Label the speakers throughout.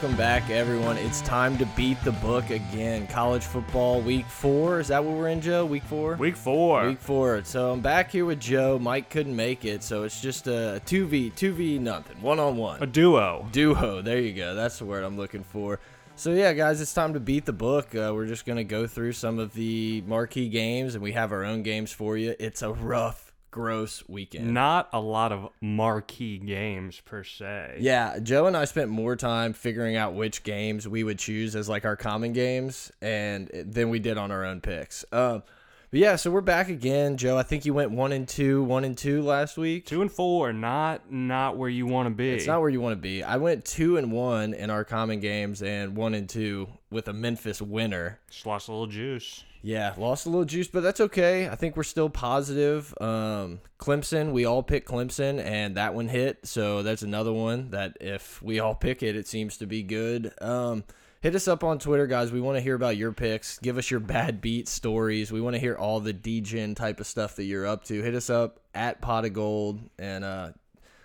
Speaker 1: Welcome back, everyone. It's time to beat the book again. College football week four. Is that what we're in, Joe? Week four?
Speaker 2: Week four.
Speaker 1: Week four. So I'm back here with Joe. Mike couldn't make it, so it's just a 2v, 2v nothing, one on one.
Speaker 2: A duo.
Speaker 1: Duo. There you go. That's the word I'm looking for. So yeah, guys, it's time to beat the book. Uh, we're just gonna go through some of the marquee games, and we have our own games for you. It's a rough gross weekend.
Speaker 2: Not a lot of marquee games per se.
Speaker 1: Yeah, Joe and I spent more time figuring out which games we would choose as like our common games, and than we did on our own picks. Um, but yeah, so we're back again, Joe. I think you went one and two, one and two last week.
Speaker 2: Two and four, not not where you want to be.
Speaker 1: It's not where you want to be. I went two and one in our common games, and one and two with a Memphis winner.
Speaker 2: Just lost a little juice.
Speaker 1: Yeah, lost a little juice, but that's okay. I think we're still positive. Um, Clemson, we all picked Clemson, and that one hit. So that's another one that if we all pick it, it seems to be good. Um, hit us up on Twitter, guys. We want to hear about your picks. Give us your bad beat stories. We want to hear all the DGen type of stuff that you're up to. Hit us up at Pot of Gold, and uh,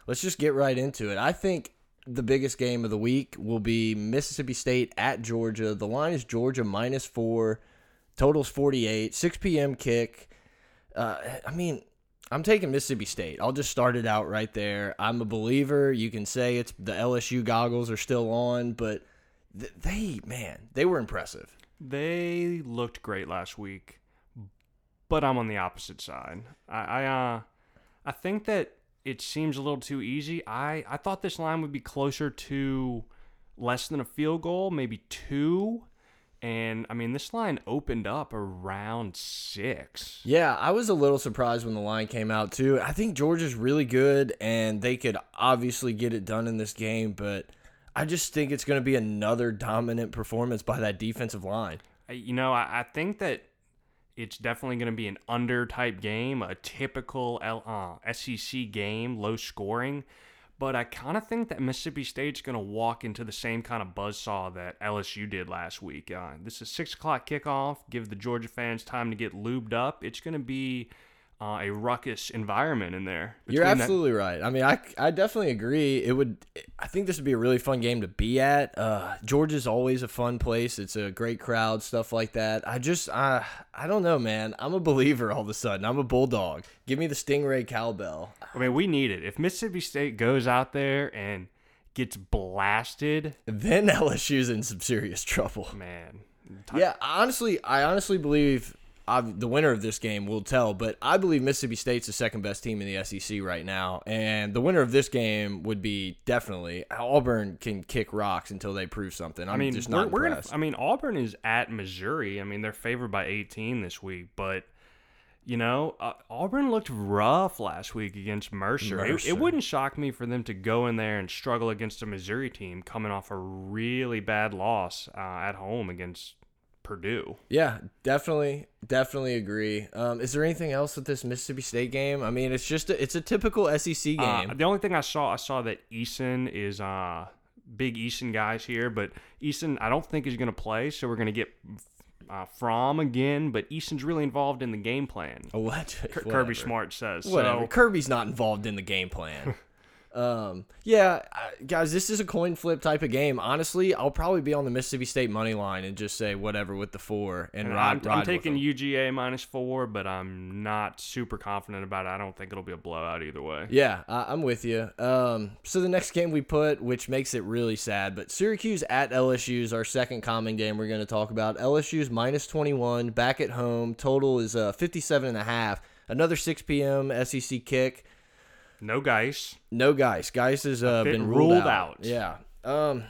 Speaker 1: let's just get right into it. I think the biggest game of the week will be Mississippi State at Georgia. The line is Georgia minus four. Totals 48, 6 p.m. kick. Uh, I mean, I'm taking Mississippi State. I'll just start it out right there. I'm a believer. You can say it's the LSU goggles are still on, but they, man, they were impressive.
Speaker 2: They looked great last week, but I'm on the opposite side. I, I, uh, I think that it seems a little too easy. I, I thought this line would be closer to less than a field goal, maybe two. And I mean, this line opened up around six.
Speaker 1: Yeah, I was a little surprised when the line came out, too. I think Georgia's really good, and they could obviously get it done in this game, but I just think it's going to be another dominant performance by that defensive line.
Speaker 2: You know, I, I think that it's definitely going to be an under type game, a typical uh, SEC game, low scoring. But I kind of think that Mississippi State's going to walk into the same kind of buzzsaw that LSU did last week. Uh, this is six o'clock kickoff. Give the Georgia fans time to get lubed up. It's going to be uh, a ruckus environment in there.
Speaker 1: You're absolutely that. right. I mean, I, I definitely agree. It would. I think this would be a really fun game to be at. Uh, Georgia's always a fun place. It's a great crowd, stuff like that. I just, I, I don't know, man. I'm a believer all of a sudden. I'm a bulldog. Give me the Stingray cowbell.
Speaker 2: I mean, we need it. If Mississippi State goes out there and gets blasted,
Speaker 1: then LSU's in some serious trouble.
Speaker 2: Man.
Speaker 1: Yeah, honestly, I honestly believe I've, the winner of this game will tell, but I believe Mississippi State's the second best team in the SEC right now, and the winner of this game would be definitely Auburn can kick rocks until they prove something. I'm
Speaker 2: i mean,
Speaker 1: just not
Speaker 2: we're. We're gonna, I mean, Auburn is at Missouri. I mean, they're favored by 18 this week, but you know, uh, Auburn looked rough last week against Mercer.
Speaker 1: Mercer.
Speaker 2: It, it, wouldn't shock me for them to go in there and struggle against a Missouri team coming off a really bad loss uh, at home against Purdue.
Speaker 1: Yeah, definitely, definitely agree. Um, is there anything else with this Mississippi State game? I mean, it's just a, it's a typical SEC uh, game.
Speaker 2: Uh, the only thing I saw, I saw that Eason is uh, big Eason guys here, but Eason I don't think is going to play, so we're going to get uh, Fromm again, but Eason's really involved in the game plan.
Speaker 1: What?
Speaker 2: Kirby Smart says.
Speaker 1: Whatever.
Speaker 2: So,
Speaker 1: Kirby's not involved in the game plan. Um, yeah, guys, this is a coin flip type of game. Honestly, I'll probably be on the Mississippi State money line and just say whatever with the four and, and ride.
Speaker 2: I'm,
Speaker 1: ride
Speaker 2: I'm taking UGA minus four, but I'm not super confident about it. I don't think it'll be a blowout either way.
Speaker 1: Yeah, I'm with you. Um, so the next game we put, which makes it really sad, but Syracuse at LSU is our second common game we're going to talk about. LSU's minus 21 back at home. Total is uh, 57 and a half. Another 6 p.m. SEC kick.
Speaker 2: No Guice.
Speaker 1: No Guice. Guice has uh, been, been ruled, ruled out. out. Yeah. Um,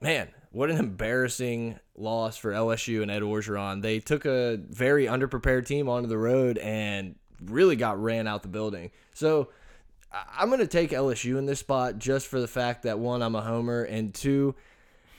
Speaker 1: man, what an embarrassing loss for LSU and Ed Orgeron. They took a very underprepared team onto the road and really got ran out the building. So I'm going to take LSU in this spot just for the fact that one, I'm a homer, and two,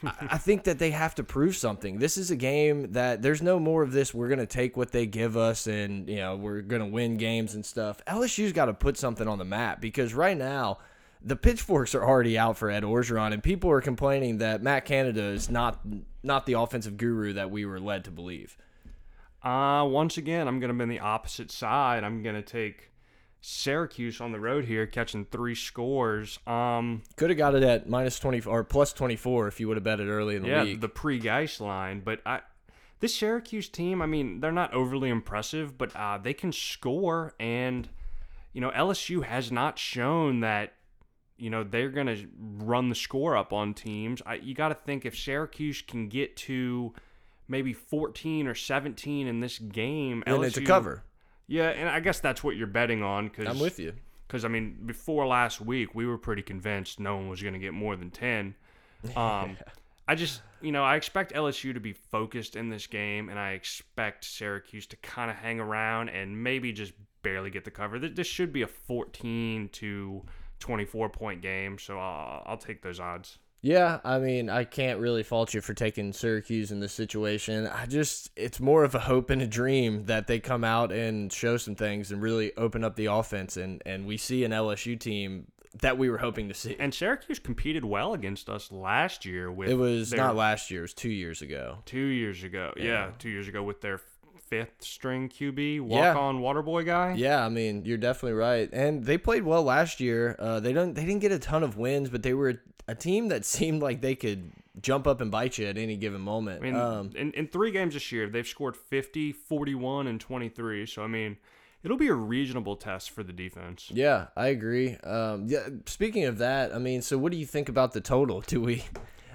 Speaker 1: I think that they have to prove something. This is a game that there's no more of this. We're gonna take what they give us, and you know we're gonna win games and stuff. LSU's got to put something on the map because right now the pitchforks are already out for Ed Orgeron, and people are complaining that Matt Canada is not not the offensive guru that we were led to believe.
Speaker 2: Uh, once again, I'm gonna be on the opposite side. I'm gonna take Syracuse on the road here, catching three scores. Um,
Speaker 1: Could have got it at minus 20 or plus 24 if you would have bet it early in the
Speaker 2: yeah,
Speaker 1: week.
Speaker 2: the pre-Guice line, but I. This Syracuse team, I mean, they're not overly impressive, but uh, they can score, and you know LSU has not shown that you know they're going to run the score up on teams. I, you got to think if Syracuse can get to maybe 14 or 17 in this game,
Speaker 1: and
Speaker 2: LSU,
Speaker 1: it's a cover.
Speaker 2: Yeah, and I guess that's what you're betting on because
Speaker 1: I'm with you.
Speaker 2: because I mean, before last week, we were pretty convinced no one was going to get more than ten. Um, I just, you know, I expect LSU to be focused in this game, and I expect Syracuse to kind of hang around and maybe just barely get the cover. Th- This should be a 14 to 24 point game, so I'll, I'll take those odds.
Speaker 1: Yeah, I mean, I can't really fault you for taking Syracuse in this situation. I just, it's more of a hope and a dream that they come out and show some things and really open up the offense. And, and we see an LSU team that we were hoping to see.
Speaker 2: And Syracuse competed well against us last year with
Speaker 1: It was
Speaker 2: their-
Speaker 1: not last year, it was two years ago.
Speaker 2: two years ago. Yeah.
Speaker 1: Yeah.
Speaker 2: two years ago with their fifth string QB, walk on water boy guy.
Speaker 1: Yeah, I mean, you're definitely right. And they played well last year. Uh, they don't they didn't get a ton of wins, but they were a team that seemed like they could jump up and bite you at any given moment.
Speaker 2: I mean,
Speaker 1: um,
Speaker 2: in, in three games this year, they've scored 50, 41, and 23. So, I mean, it'll be a reasonable test for the defense.
Speaker 1: yeah, I agree. Um, yeah, speaking of that, I mean, so what do you think about the total? Do we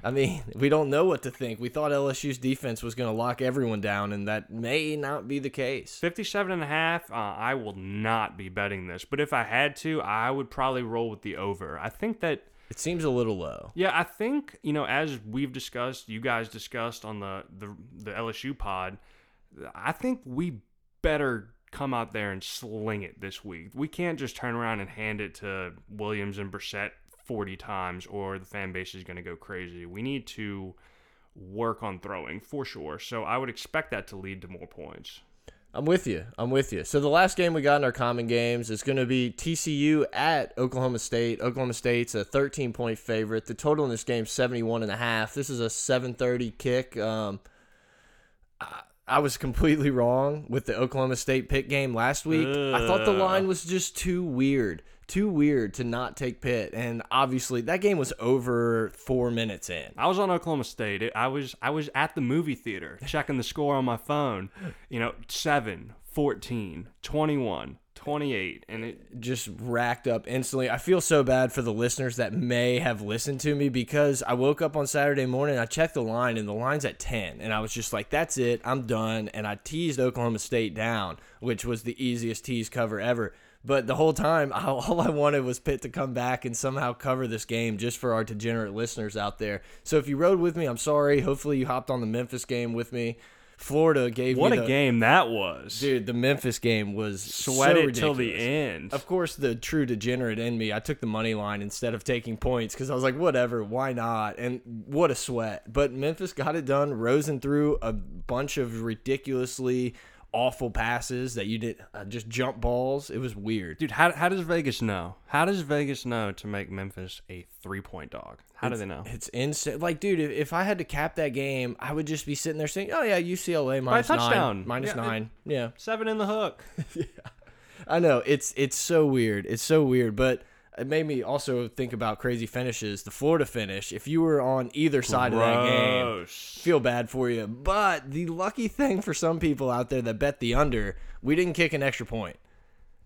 Speaker 1: I mean, we don't know what to think. We thought LSU's defense was going to lock everyone down and that may not be the case.
Speaker 2: 57 and a half, uh, I will not be betting this. But if I had to, I would probably roll with the over. I think that
Speaker 1: It seems a little low.
Speaker 2: Yeah, I think you know, as we've discussed, you guys discussed on the the, the LSU pod. I think we better come out there and sling it this week. We can't just turn around and hand it to Williams and Brossette forty times, or the fan base is going to go crazy. We need to work on throwing for sure. So I would expect that to lead to more points.
Speaker 1: I'm with you. I'm with you. So the last game we got in our common games is going to be TCU at Oklahoma State. Oklahoma State's a 13 point favorite. The total in this game is 71 and a half. This is a 7:30 kick. Um, I, I was completely wrong with the Oklahoma State pick game last week. I thought the line was just too weird. Too weird to not take Pitt, and obviously that game was over four minutes in.
Speaker 2: I was on Oklahoma State. I was I was at the movie theater checking the score on my phone. You know, 7, 14, 21, 28 and it
Speaker 1: just racked up instantly. I feel so bad for the listeners that may have listened to me because I woke up on Saturday morning, I checked the line, and the line's at 10. And I was just like, that's it, I'm done. And I teased Oklahoma State down, which was the easiest tease cover ever. But the whole time, all I wanted was Pitt to come back and somehow cover this game just for our degenerate listeners out there. So if you rode with me, I'm sorry. Hopefully, you hopped on the Memphis game with me. Florida gave
Speaker 2: what
Speaker 1: me
Speaker 2: a game that was.
Speaker 1: Dude, the Memphis game was
Speaker 2: Sweat
Speaker 1: so
Speaker 2: till the end.
Speaker 1: Of course, the true degenerate in me, I took the money line instead of taking points because I was like, whatever, why not? And what a sweat. But Memphis got it done. Rosen threw a bunch of ridiculously awful passes that you did, uh, just jump balls. It was weird.
Speaker 2: Dude, how, how does Vegas know? How does Vegas know to make Memphis a three point dog? How do they know?
Speaker 1: It's insane. Like, dude, if, if I had to cap that game, I would just be sitting there saying, oh, yeah, UCLA minus
Speaker 2: touchdown.
Speaker 1: nine. Minus
Speaker 2: Yeah, it-
Speaker 1: nine. yeah.
Speaker 2: Seven in the hook.
Speaker 1: yeah, I know it's it's so weird. It's so weird, but it made me also think about crazy finishes. The Florida finish. If you were on either side of that game, feel bad for you. But the lucky thing for some people out there that bet the under, we didn't kick an extra point,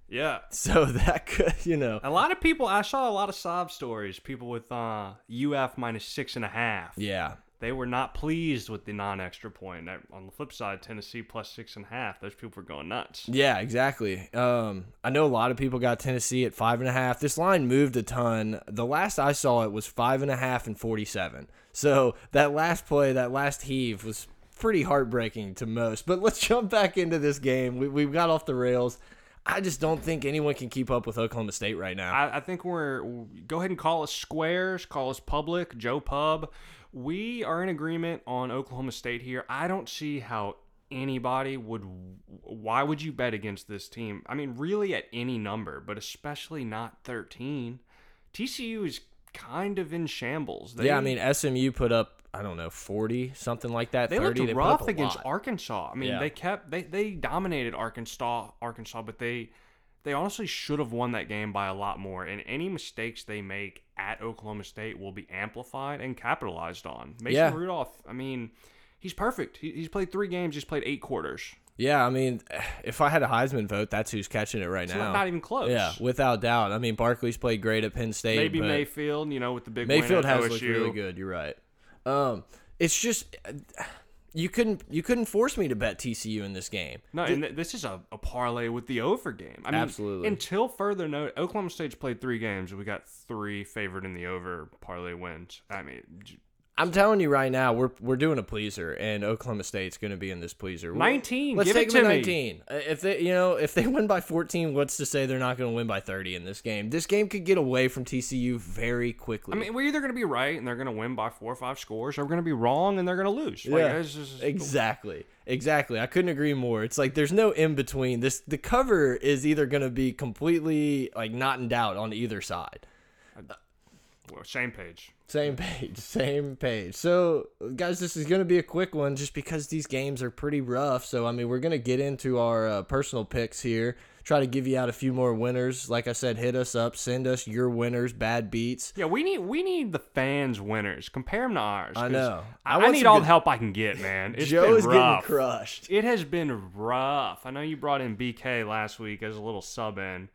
Speaker 2: Yeah.
Speaker 1: so that could you know.
Speaker 2: A lot of people, I saw a lot of sob stories. People with uh, UF minus six and a half.
Speaker 1: Yeah,
Speaker 2: They were not pleased with the non extra point. On the flip side, Tennessee plus six and a half. Those people were going nuts.
Speaker 1: yeah, exactly. Um, I know a lot of people got Tennessee at five and a half. This line moved a ton. The last I saw it was five and a half and forty-seven. So that last play, that last heave was pretty heartbreaking to most. But let's jump back into this game. We, we got off the rails. I just don't think anyone can keep up with Oklahoma State right now.
Speaker 2: I, I think we're go ahead and call us squares, call us public, Joe Pub. We are in agreement on Oklahoma State here. I don't see how anybody would. Why would you bet against this team? I mean, really at any number, but especially not thirteen. TCU is kind of in shambles. They,
Speaker 1: yeah, I mean SMU put up I don't know forty something like that.
Speaker 2: they
Speaker 1: 30.
Speaker 2: looked rough against
Speaker 1: lot.
Speaker 2: Arkansas. I mean,
Speaker 1: Yeah.
Speaker 2: they kept they they dominated Arkansas, Arkansas, but they they honestly should have won that game by a lot more. And any mistakes they make at Oklahoma State will be amplified and capitalized on. Mason
Speaker 1: Yeah.
Speaker 2: Rudolph, I mean, he's perfect. He, he's played three games. He's played eight quarters.
Speaker 1: Yeah, I mean, if I had a Heisman vote, that's who's catching it right
Speaker 2: It's
Speaker 1: now.
Speaker 2: not, even close.
Speaker 1: yeah, without doubt. I mean, Barkley's played great at Penn State.
Speaker 2: Maybe Mayfield, you know, with the big
Speaker 1: Mayfield has
Speaker 2: OSU.
Speaker 1: looked really good. You're right. Um, it's just you couldn't you couldn't force me to bet TCU in this game.
Speaker 2: No, and th- this is a, a parlay with the over game. I mean,
Speaker 1: Absolutely.
Speaker 2: Until further note, Oklahoma State's played three games. We got three favored in the over parlay wins. I mean,
Speaker 1: I'm telling you right now, we're we're doing a pleaser, and Oklahoma State's going to be in this pleaser.
Speaker 2: 19,
Speaker 1: Let's
Speaker 2: give
Speaker 1: take
Speaker 2: it
Speaker 1: them
Speaker 2: to
Speaker 1: at
Speaker 2: me.
Speaker 1: 19. Uh, If they, you know, if they win by 14, what's to say they're not going to win by 30 in this game? This game could get away from TCU very quickly.
Speaker 2: I mean, we're either going to be right and they're going to win by four or five scores, or we're going to be wrong and they're going to lose. Like,
Speaker 1: Yeah.
Speaker 2: just-
Speaker 1: Exactly. Exactly. I couldn't agree more. It's like there's no in between. This the cover is either going to be completely like not in doubt on either side.
Speaker 2: Well, same page.
Speaker 1: Same page, same page. So, guys, this is going to be a quick one just because these games are pretty rough. So, I mean, we're going to get into our uh, personal picks here. Try to give you out a few more winners. Like I said, hit us up, send us your winners, bad beats.
Speaker 2: Yeah, we need we need the fans winners. Compare them to ours.
Speaker 1: I know. I
Speaker 2: I, I need all
Speaker 1: good-
Speaker 2: the help I can get, man. It's
Speaker 1: Joe is
Speaker 2: rough.
Speaker 1: getting crushed.
Speaker 2: It has been rough. I know you brought in BK last week as a little sub in.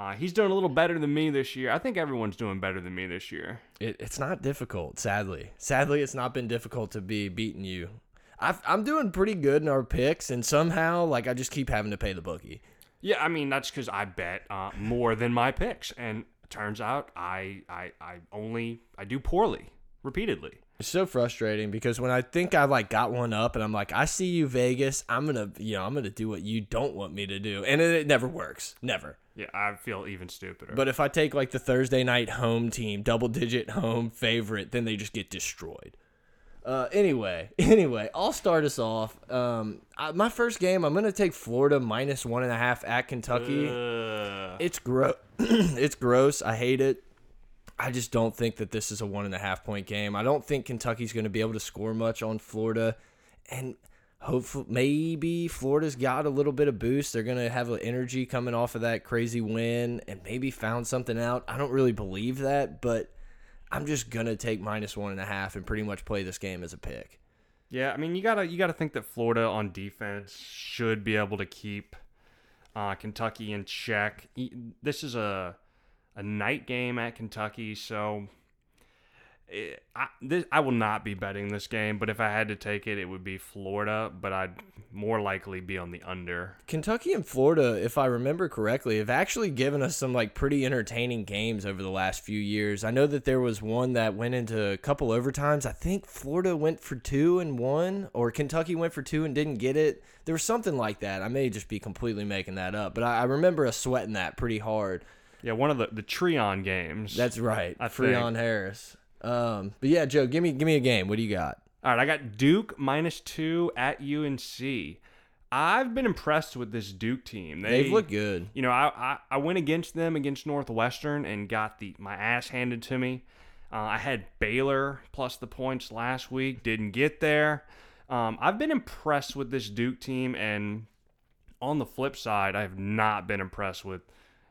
Speaker 2: Uh, he's doing a little better than me this year. I think everyone's doing better than me this year.
Speaker 1: It, it's not difficult, sadly. Sadly, it's not been difficult to be beating you. I've, I'm doing pretty good in our picks, and somehow, like, I just keep having to pay the bookie.
Speaker 2: Yeah, I mean that's because I bet uh, more than my picks, and it turns out I, I I only I do poorly repeatedly.
Speaker 1: It's so frustrating because when I think I like got one up and I'm like, I see you Vegas, I'm gonna, you know, I'm gonna do what you don't want me to do, and it, it never works, never.
Speaker 2: Yeah, I feel even stupider.
Speaker 1: But if I take like the Thursday night home team, double digit home favorite, then they just get destroyed. Uh, anyway, anyway, I'll start us off. Um, I, my first game, I'm gonna take Florida minus one and a half at Kentucky.
Speaker 2: Ugh.
Speaker 1: It's gross. it's gross. I hate it. I just don't think that this is a one and a half point game. I don't think Kentucky's going to be able to score much on Florida, and hopefully, maybe Florida's got a little bit of boost. They're going to have an energy coming off of that crazy win, and maybe found something out. I don't really believe that, but I'm just gonna take minus one and a half and pretty much play this game as a pick.
Speaker 2: Yeah, I mean you gotta you gotta think that Florida on defense should be able to keep uh, Kentucky in check. This is a a night game at Kentucky, so it, I this, I will not be betting this game. But if I had to take it, it would be Florida. But I'd more likely be on the under.
Speaker 1: Kentucky and Florida, if I remember correctly, have actually given us some like pretty entertaining games over the last few years. I know that there was one that went into a couple overtimes. I think Florida went for two and one, or Kentucky went for two and didn't get it. There was something like that. I may just be completely making that up, but I, I remember us sweating that pretty hard.
Speaker 2: Yeah, one of the the Treon games.
Speaker 1: That's right,
Speaker 2: I
Speaker 1: Treon Harris. Um, but yeah, Joe, give me give me a game. What do you got?
Speaker 2: All right, I got Duke minus two at UNC. I've been impressed with this Duke team. They,
Speaker 1: They've looked good.
Speaker 2: You know, I, I I went against them against Northwestern and got the my ass handed to me. Uh, I had Baylor plus the points last week, didn't get there. Um, I've been impressed with this Duke team, and on the flip side, I have not been impressed with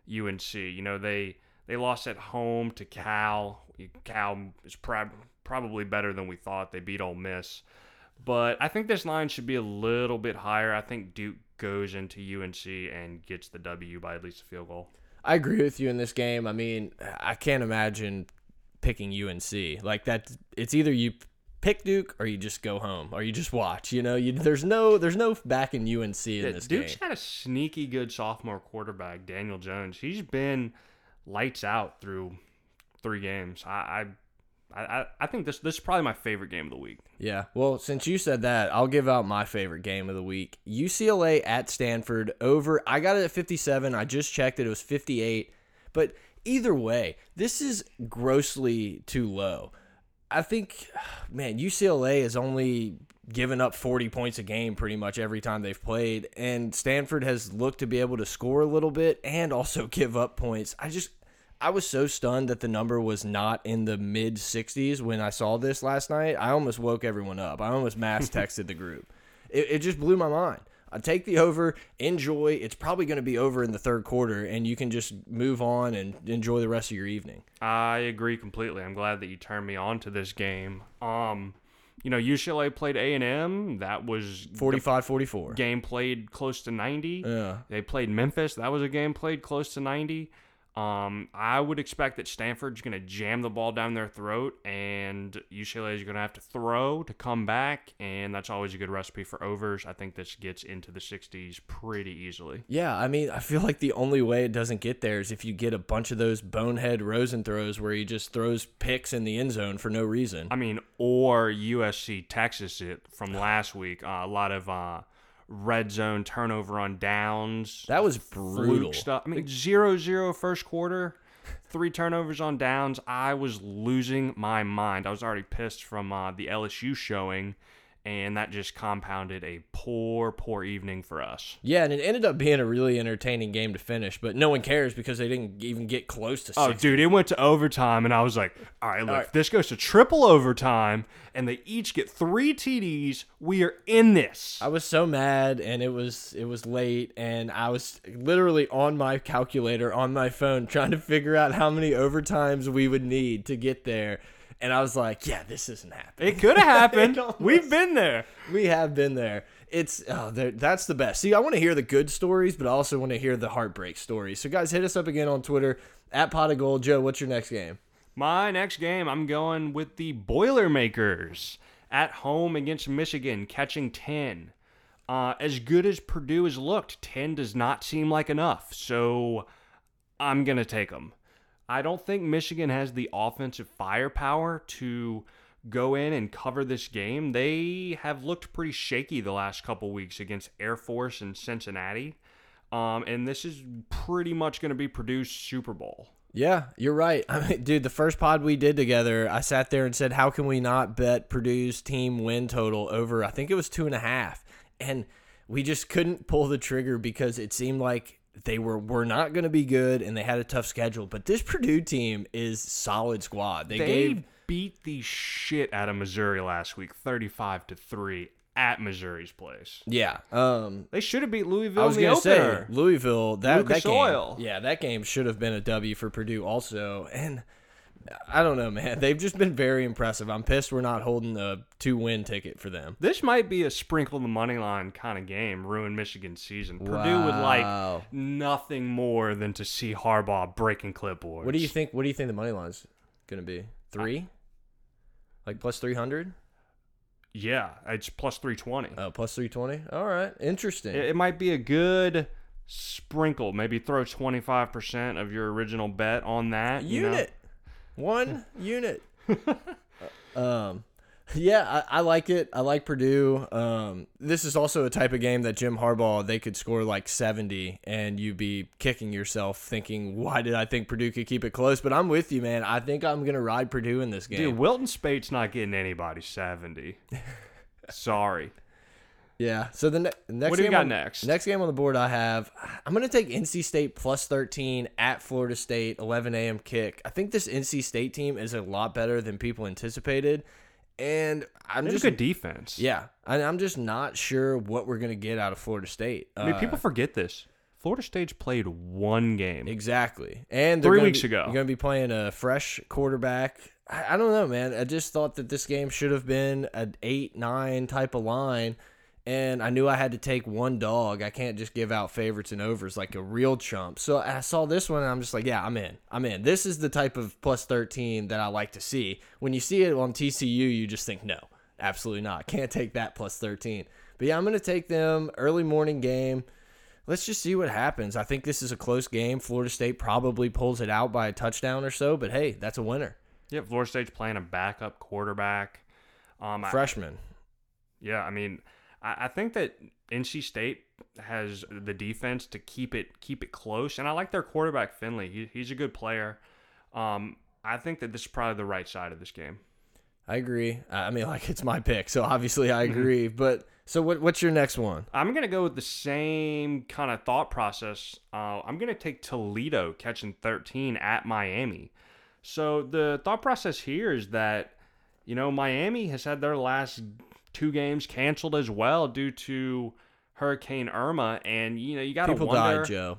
Speaker 2: UNC. You know, they they lost at home to Cal. Cal is prob- probably better than we thought. They beat Ole Miss. But I think this line should be a little bit higher. I think Duke goes into UNC and gets the W by at least a field goal.
Speaker 1: I agree with you in this game. I mean, I can't imagine picking UNC like that. It's either you pick Duke or you just go home or you just watch. You know, you, there's no there's no back in UNC in
Speaker 2: Yeah,
Speaker 1: this
Speaker 2: Duke's
Speaker 1: game.
Speaker 2: got a sneaky good sophomore quarterback, Daniel Jones. He's been lights out through three games. I I, I, I think this this is probably my favorite game of the week.
Speaker 1: Yeah. Well, since you said that, I'll give out my favorite game of the week. UCLA at Stanford over. I got it at 57. I just checked it. It was 58. But either way, this is grossly too low. I think, man, UCLA has only given up 40 points a game pretty much every time they've played. And Stanford has looked to be able to score a little bit and also give up points. I just, I was so stunned that the number was not in the mid 60s when I saw this last night. I almost woke everyone up. I almost mass texted the group. It, it just blew my mind. I take the over, enjoy. It's probably going to be over in the third quarter, and you can just move on and enjoy the rest of your evening.
Speaker 2: I agree completely. I'm glad that you turned me on to this game. Um, you know, UCLA played A and M. That was
Speaker 1: 45-44.
Speaker 2: game played close to 90.
Speaker 1: Yeah.
Speaker 2: They played Memphis. That was a game played close to 90. Um, I would expect that Stanford's going to jam the ball down their throat, and UCLA is going to have to throw to come back, and that's always a good recipe for overs. I think this gets into the 60s pretty easily.
Speaker 1: Yeah, I mean, I feel like the only way it doesn't get there is if you get a bunch of those bonehead Rosen throws where he just throws picks in the end zone for no reason.
Speaker 2: I mean, or USC Texas it from last week. Uh, a lot of uh, red zone turnover on downs.
Speaker 1: That was brutal.
Speaker 2: stuff. I mean, zero zero first quarter, three turnovers on downs. I was losing my mind. I was already pissed from uh, the LSU showing, and that just compounded a poor, poor evening for us.
Speaker 1: Yeah, and it ended up being a really entertaining game to finish, but no one cares because they didn't even get close to
Speaker 2: Oh, dude, it went to overtime, and I was like, all right, look,
Speaker 1: right.
Speaker 2: if this goes to triple overtime, and they each get three TDs, we are in this.
Speaker 1: I was so mad and it was it was late and I was literally on my calculator on my phone trying to figure out how many overtimes we would need to get there. And I was like, yeah, this isn't happening.
Speaker 2: It could have happened.
Speaker 1: Almost-
Speaker 2: We've been there.
Speaker 1: We have been there. It's oh, that's the best. See, I want to hear the good stories, but I also want to hear the heartbreak stories. So, guys, hit us up again on Twitter at Pot of Gold. Joe, what's your next game?
Speaker 2: My next game, I'm going with the Boilermakers at home against Michigan, catching 10. Uh, as good as Purdue has looked, 10 does not seem like enough. So I'm going to take them. I don't think Michigan has the offensive firepower to go in and cover this game. They have looked pretty shaky the last couple weeks against Air Force and Cincinnati. Um, and this is pretty much going to be Purdue's Super Bowl.
Speaker 1: Yeah, you're right. I mean, dude, the first pod we did together, I sat there and said, "How can we not bet Purdue's team win total over?" I think it was two and a half, and we just couldn't pull the trigger because it seemed like they were were not going to be good, and they had a tough schedule. But this Purdue team is solid squad. They,
Speaker 2: They
Speaker 1: gave
Speaker 2: beat the shit out of Missouri last week, 35 to 3 at Missouri's place.
Speaker 1: yeah. Um,
Speaker 2: They should have beat Louisville
Speaker 1: I was
Speaker 2: in the
Speaker 1: gonna
Speaker 2: opener.
Speaker 1: say Louisville. That
Speaker 2: Lucas
Speaker 1: that game,
Speaker 2: Oil.
Speaker 1: yeah, that game should have been a W for Purdue also, and. I don't know, man. They've just been very impressive. I'm pissed we're not holding a two win ticket for them.
Speaker 2: This might be a sprinkle the money line kind of game, ruin Michigan's season. Purdue would like nothing more than to see Harbaugh breaking clipboards.
Speaker 1: What do you think? What do you think the money line's gonna be? Three? Like plus three hundred?
Speaker 2: Yeah, it's plus 320.
Speaker 1: Oh, plus three twenty. All right, interesting.
Speaker 2: It, it might be a good sprinkle. Maybe throw 25% of your original bet on that. you know?
Speaker 1: One unit. um, yeah, I, I like it. I like Purdue. Um, this is also a type of game that Jim Harbaugh they could score like seventy, and you'd be kicking yourself, thinking, "Why did I think Purdue could keep it close?" But I'm with you, man. I think I'm gonna ride Purdue in this game.
Speaker 2: Dude, Wilton Speight's not getting anybody 70. Sorry.
Speaker 1: Yeah. So the ne- next
Speaker 2: What do you
Speaker 1: game
Speaker 2: got
Speaker 1: on-
Speaker 2: next?
Speaker 1: Next game on the board, I have. I'm gonna take NC State plus 13 at Florida State, 11 a.m. kick. I think this NC State team is a lot better than people anticipated, and I'm just
Speaker 2: a good defense.
Speaker 1: yeah, I, I'm just not sure what we're gonna get out of Florida State.
Speaker 2: I mean,
Speaker 1: Uh,
Speaker 2: people forget this. Florida State's played one game.
Speaker 1: Exactly. And
Speaker 2: Three weeks
Speaker 1: be-
Speaker 2: ago.
Speaker 1: You're going to be playing a fresh quarterback. I, I don't know, man. I just thought that this game should have been an 8 9 type of line. And I knew I had to take one dog. I can't just give out favorites and overs like a real chump. So I saw this one and I'm just like, yeah, I'm in. I'm in. This is the type of plus 13 that I like to see. When you see it on TCU, you just think, no, absolutely not. Can't take that plus 13. But yeah, I'm going to take them early morning game let's just see what happens. I think this is a close game. Florida State probably pulls it out by a touchdown or so, but hey, that's a winner.
Speaker 2: Yeah, Florida State's playing a backup quarterback. Um, I-
Speaker 1: Freshman.
Speaker 2: yeah, I mean, I, I think that NC State has the defense to keep it keep it close, and I like their quarterback Finley. He, he's a good player. Um, I think that this is probably the right side of this game.
Speaker 1: I agree. I mean, like it's my pick, so obviously I agree. But so what? What's your next one?
Speaker 2: I'm gonna go with the same kind of thought process. Uh, I'm gonna take Toledo catching 13 at Miami. So the thought process here is that you know Miami has had their last two games canceled as well due to Hurricane Irma, and you know you got to
Speaker 1: People
Speaker 2: wonder.
Speaker 1: died, Joe.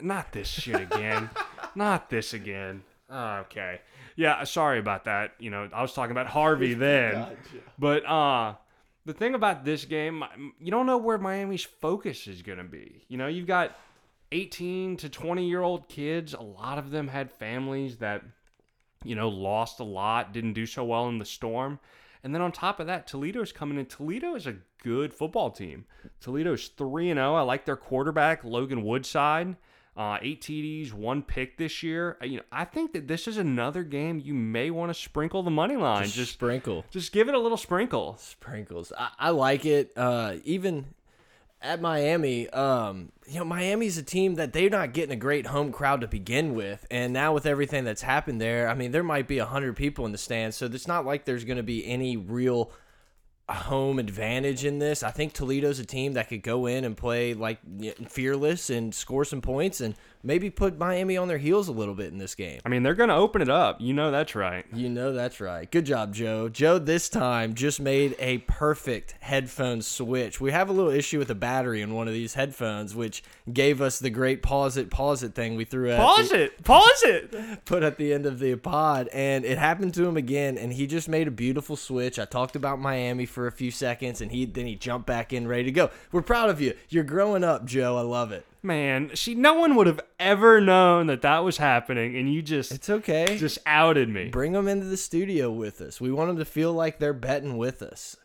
Speaker 2: Not this shit again. Not this again. Okay. Yeah, sorry about that. You know, I was talking about Harvey then. But uh the thing about this game, you don't know where Miami's focus is going to be. You know, you've got 18 to 20 year old kids. A lot of them had families that, you know, lost a lot, didn't do so well in the storm. And then on top of that, Toledo's coming in. Toledo is a good football team. Toledo's 3 and 0. I like their quarterback, Logan Woodside. Uh, eight TDs, one pick this year. Uh, You know, I think that this is another game you may want to sprinkle the money line.
Speaker 1: Just,
Speaker 2: Just,
Speaker 1: sprinkle.
Speaker 2: just give it a little sprinkle.
Speaker 1: Sprinkles. I, I like it. Uh, even at Miami, um, you know, Miami's a team that they're not getting a great home crowd to begin with, and now with everything that's happened there, I mean, there might be hundred people in the stands, so it's not like there's going to be any real home advantage in this. I think Toledo's a team that could go in and play like fearless and score some points. And maybe put Miami on their heels a little bit in this game.
Speaker 2: I mean, they're going to open it up. You know that's right.
Speaker 1: You know that's right. Good job, Joe. Joe this time just made a perfect headphone switch. We have a little issue with the battery in one of these headphones, which gave us the great pause it, pause it thing we threw at
Speaker 2: Pause
Speaker 1: the,
Speaker 2: it. Pause it.
Speaker 1: put at the end of the pod, and it happened to him again, and he just made a beautiful switch. I talked about Miami for a few seconds, and he then he jumped back in ready to go. We're proud of you. You're growing up, Joe. I love it.
Speaker 2: Man, she no one would have ever known that that was happening, and you just
Speaker 1: It's okay.
Speaker 2: just outed me.
Speaker 1: bring them into the studio with us. We want them to feel like they're betting with us.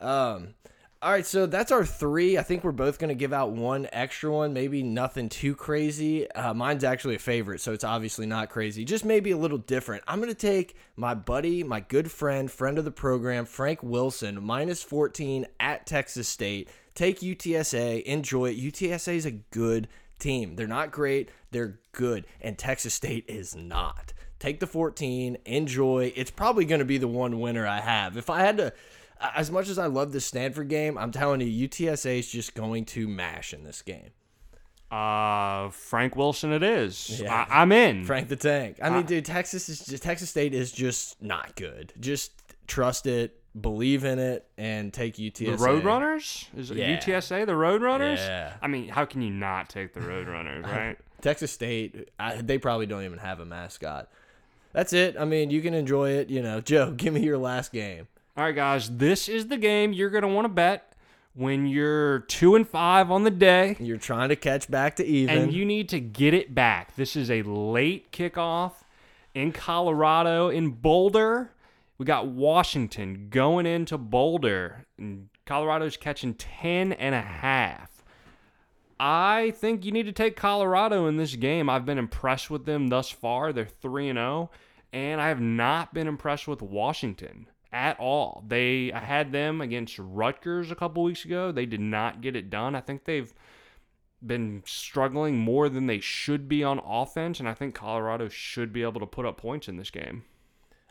Speaker 1: Um, all right, so that's our three. I think we're both going to give out one extra one, maybe nothing too crazy. Uh, mine's actually a favorite, so it's obviously not crazy, just maybe a little different. I'm going to take my buddy, my good friend, friend of the program, Frank Wilson, minus 14 at Texas State. Take UTSA, enjoy it. UTSA is a good team. They're not great, they're good, and Texas State is not. Take the 14, enjoy. It's probably going to be the one winner I have. If I had to, as much as I love the Stanford game, I'm telling you, UTSA is just going to mash in this game.
Speaker 2: Uh, Frank Wilson, it is.
Speaker 1: Yeah.
Speaker 2: I, I'm in.
Speaker 1: Frank the Tank. I mean, dude, Texas is just, Texas State is just not good. Just trust it, believe in it, and take UTSA.
Speaker 2: the Roadrunners? Is it
Speaker 1: Yeah.
Speaker 2: UTSA the Roadrunners?
Speaker 1: Yeah.
Speaker 2: I mean, how can you not take the Roadrunners, right?
Speaker 1: Texas State, I, they probably don't even have a mascot. That's it. I mean, you can enjoy it. You know, Joe, give me your last game.
Speaker 2: All right, guys, this is the game you're gonna want to bet when you're two and five on the day,
Speaker 1: You're trying to catch back to even.
Speaker 2: and you need to get it back. This is a late kickoff in Colorado in Boulder. We got Washington going into Boulder, and Colorado's catching 10 and a half. I think you need to take Colorado in this game. I've been impressed with them thus far. They're 3 and 0, and I have not been impressed with Washington at all. They I had them against Rutgers a couple weeks ago. They did not get it done. I think they've been struggling more than they should be on offense, and I think Colorado should be able to put up points in this game.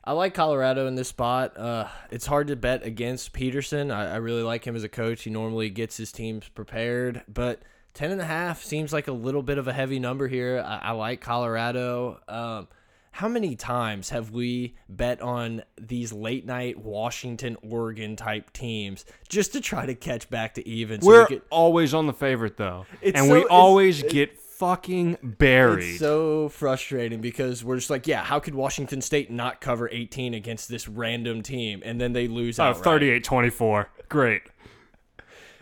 Speaker 1: I like Colorado in this spot. Uh, it's hard to bet against Petersen. I, I really like him as a coach. He normally gets his teams prepared, but ten and a half seems like a little bit of a heavy number here. I, I like Colorado. Um, how many times have we bet on these late night Washington, Oregon type teams just to try to catch back to even? So we
Speaker 2: We're
Speaker 1: could-
Speaker 2: always on the favorite though, and
Speaker 1: so-
Speaker 2: we always get fucking buried.
Speaker 1: It's so frustrating because we're just like, yeah, how could Washington State not cover 18 against this random team and then they lose
Speaker 2: oh, 38-24. Great.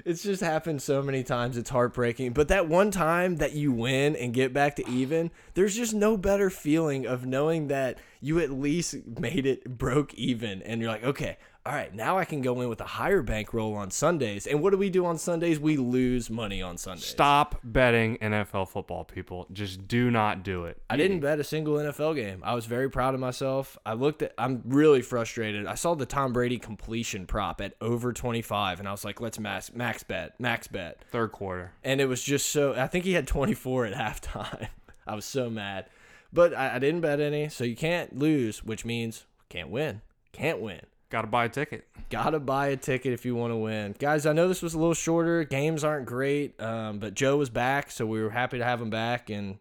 Speaker 1: It's just happened so many times. It's heartbreaking. But that one time that you win and get back to even, there's just no better feeling of knowing that you at least made it broke even. And you're like, okay, all right, now I can go in with a higher bankroll on Sundays. And what do we do on Sundays? We lose money on Sundays.
Speaker 2: Stop betting NFL football, people. Just do not do it.
Speaker 1: I didn't bet a single NFL game. I was very proud of myself. I looked at I'm really frustrated. I saw the Tom Brady completion prop at over 25 and I was like, let's max max bet, max bet.
Speaker 2: Third quarter.
Speaker 1: And it was just so I think he had 24 at halftime. I was so mad. But I, I didn't bet any, so you can't lose, which means can't win. Can't win.
Speaker 2: Got to buy a ticket.
Speaker 1: Gotta buy a ticket if you want to win. Guys, I know this was a little shorter. Games aren't great, um, but Joe was back, so we were happy to have him back. And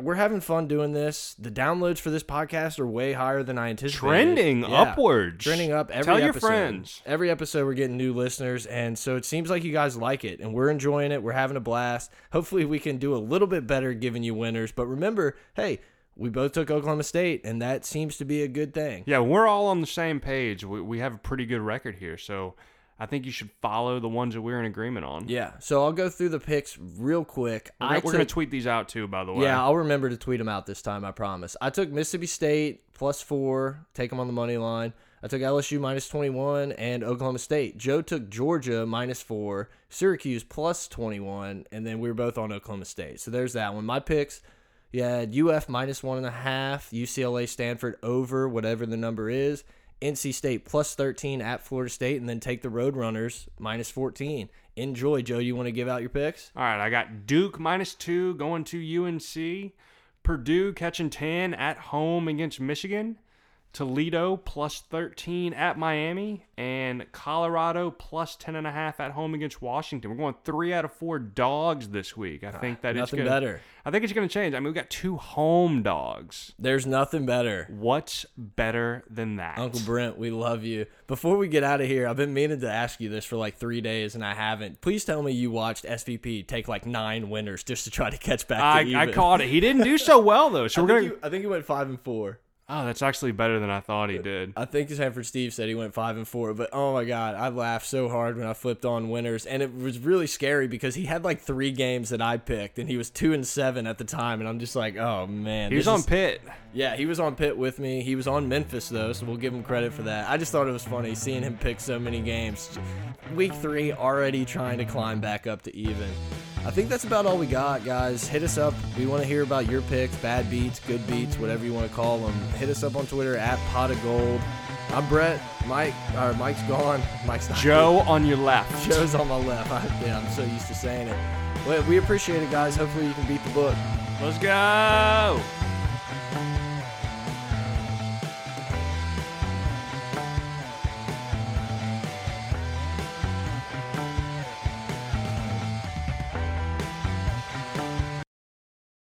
Speaker 1: we're having fun doing this. The downloads for this podcast are way higher than I anticipated.
Speaker 2: Trending
Speaker 1: Yeah.
Speaker 2: upwards.
Speaker 1: Trending up every
Speaker 2: Tell your
Speaker 1: episode.
Speaker 2: friends.
Speaker 1: Every episode we're getting new listeners and so it seems like you guys like it and we're enjoying it. We're having a blast. Hopefully we can do a little bit better giving you winners, but remember, hey, we both took Oklahoma State and that seems to be a good thing.
Speaker 2: Yeah, we're all on the same page. We, we have a pretty good record here, so I think you should follow the ones that we're in agreement on.
Speaker 1: Yeah. So I'll go through the picks real quick.
Speaker 2: We're,
Speaker 1: I
Speaker 2: gonna- we're
Speaker 1: took-
Speaker 2: to tweet these out too, by the way.
Speaker 1: Yeah, I'll remember to tweet them out this time. I promise. I took Mississippi State plus four, take them on the money line. I took LSU minus 21 and Oklahoma State. Joe took Georgia minus four, Syracuse plus 21, and then we were both on Oklahoma State. So there's that one. My picks, you had UF minus one and a half, UCLA Stanford over whatever the number is, NC State plus 13 at Florida State, and then take the Roadrunners minus 14. Enjoy, Joe. You want to give out your picks?
Speaker 2: All right, I got Duke minus two going to UNC, Purdue catching 10 at home against Michigan, Toledo plus 13 at Miami, and Colorado plus 10.5 at home against Washington. We're going three out of four dogs this week. I ah, think that it's
Speaker 1: Nothing
Speaker 2: gonna,
Speaker 1: better.
Speaker 2: I think it's going to change. I mean, we got two home dogs.
Speaker 1: There's nothing better.
Speaker 2: What's better than that?
Speaker 1: Uncle Brent, we love you. Before we get out of here, I've been meaning to ask you this for like three days and I haven't. Please tell me you watched SVP take like nine winners just to try to catch back.
Speaker 2: I,
Speaker 1: to.
Speaker 2: I caught it. He didn't do so well though. So
Speaker 1: I
Speaker 2: we're gonna.
Speaker 1: you, I think he went five and four.
Speaker 2: Oh, that's actually better than I thought he did.
Speaker 1: I think Stanford Steve said he went five and four, but oh my god, I laughed so hard when I flipped on winners, and it was really scary because he had like three games that I picked, and he was two and seven at the time, and I'm just like, oh man,
Speaker 2: He was on
Speaker 1: is-
Speaker 2: Pitt.
Speaker 1: Yeah, he was on Pitt with me. He was on Memphis though, so we'll give him credit for that. I just thought it was funny seeing him pick so many games. Week three, already trying to climb back up to even. I think that's about all we got, guys. Hit us up. We want to hear about your picks, bad beats, good beats, whatever you want to call them. Hit us up on Twitter at Pot of Gold. I'm Brett. Mike, or Mike's gone. Mike's not.
Speaker 2: Joe on your left.
Speaker 1: Joe's on my left. I, yeah, I'm so used to saying it. But we appreciate it, guys. Hopefully you can beat the book.
Speaker 2: Let's go.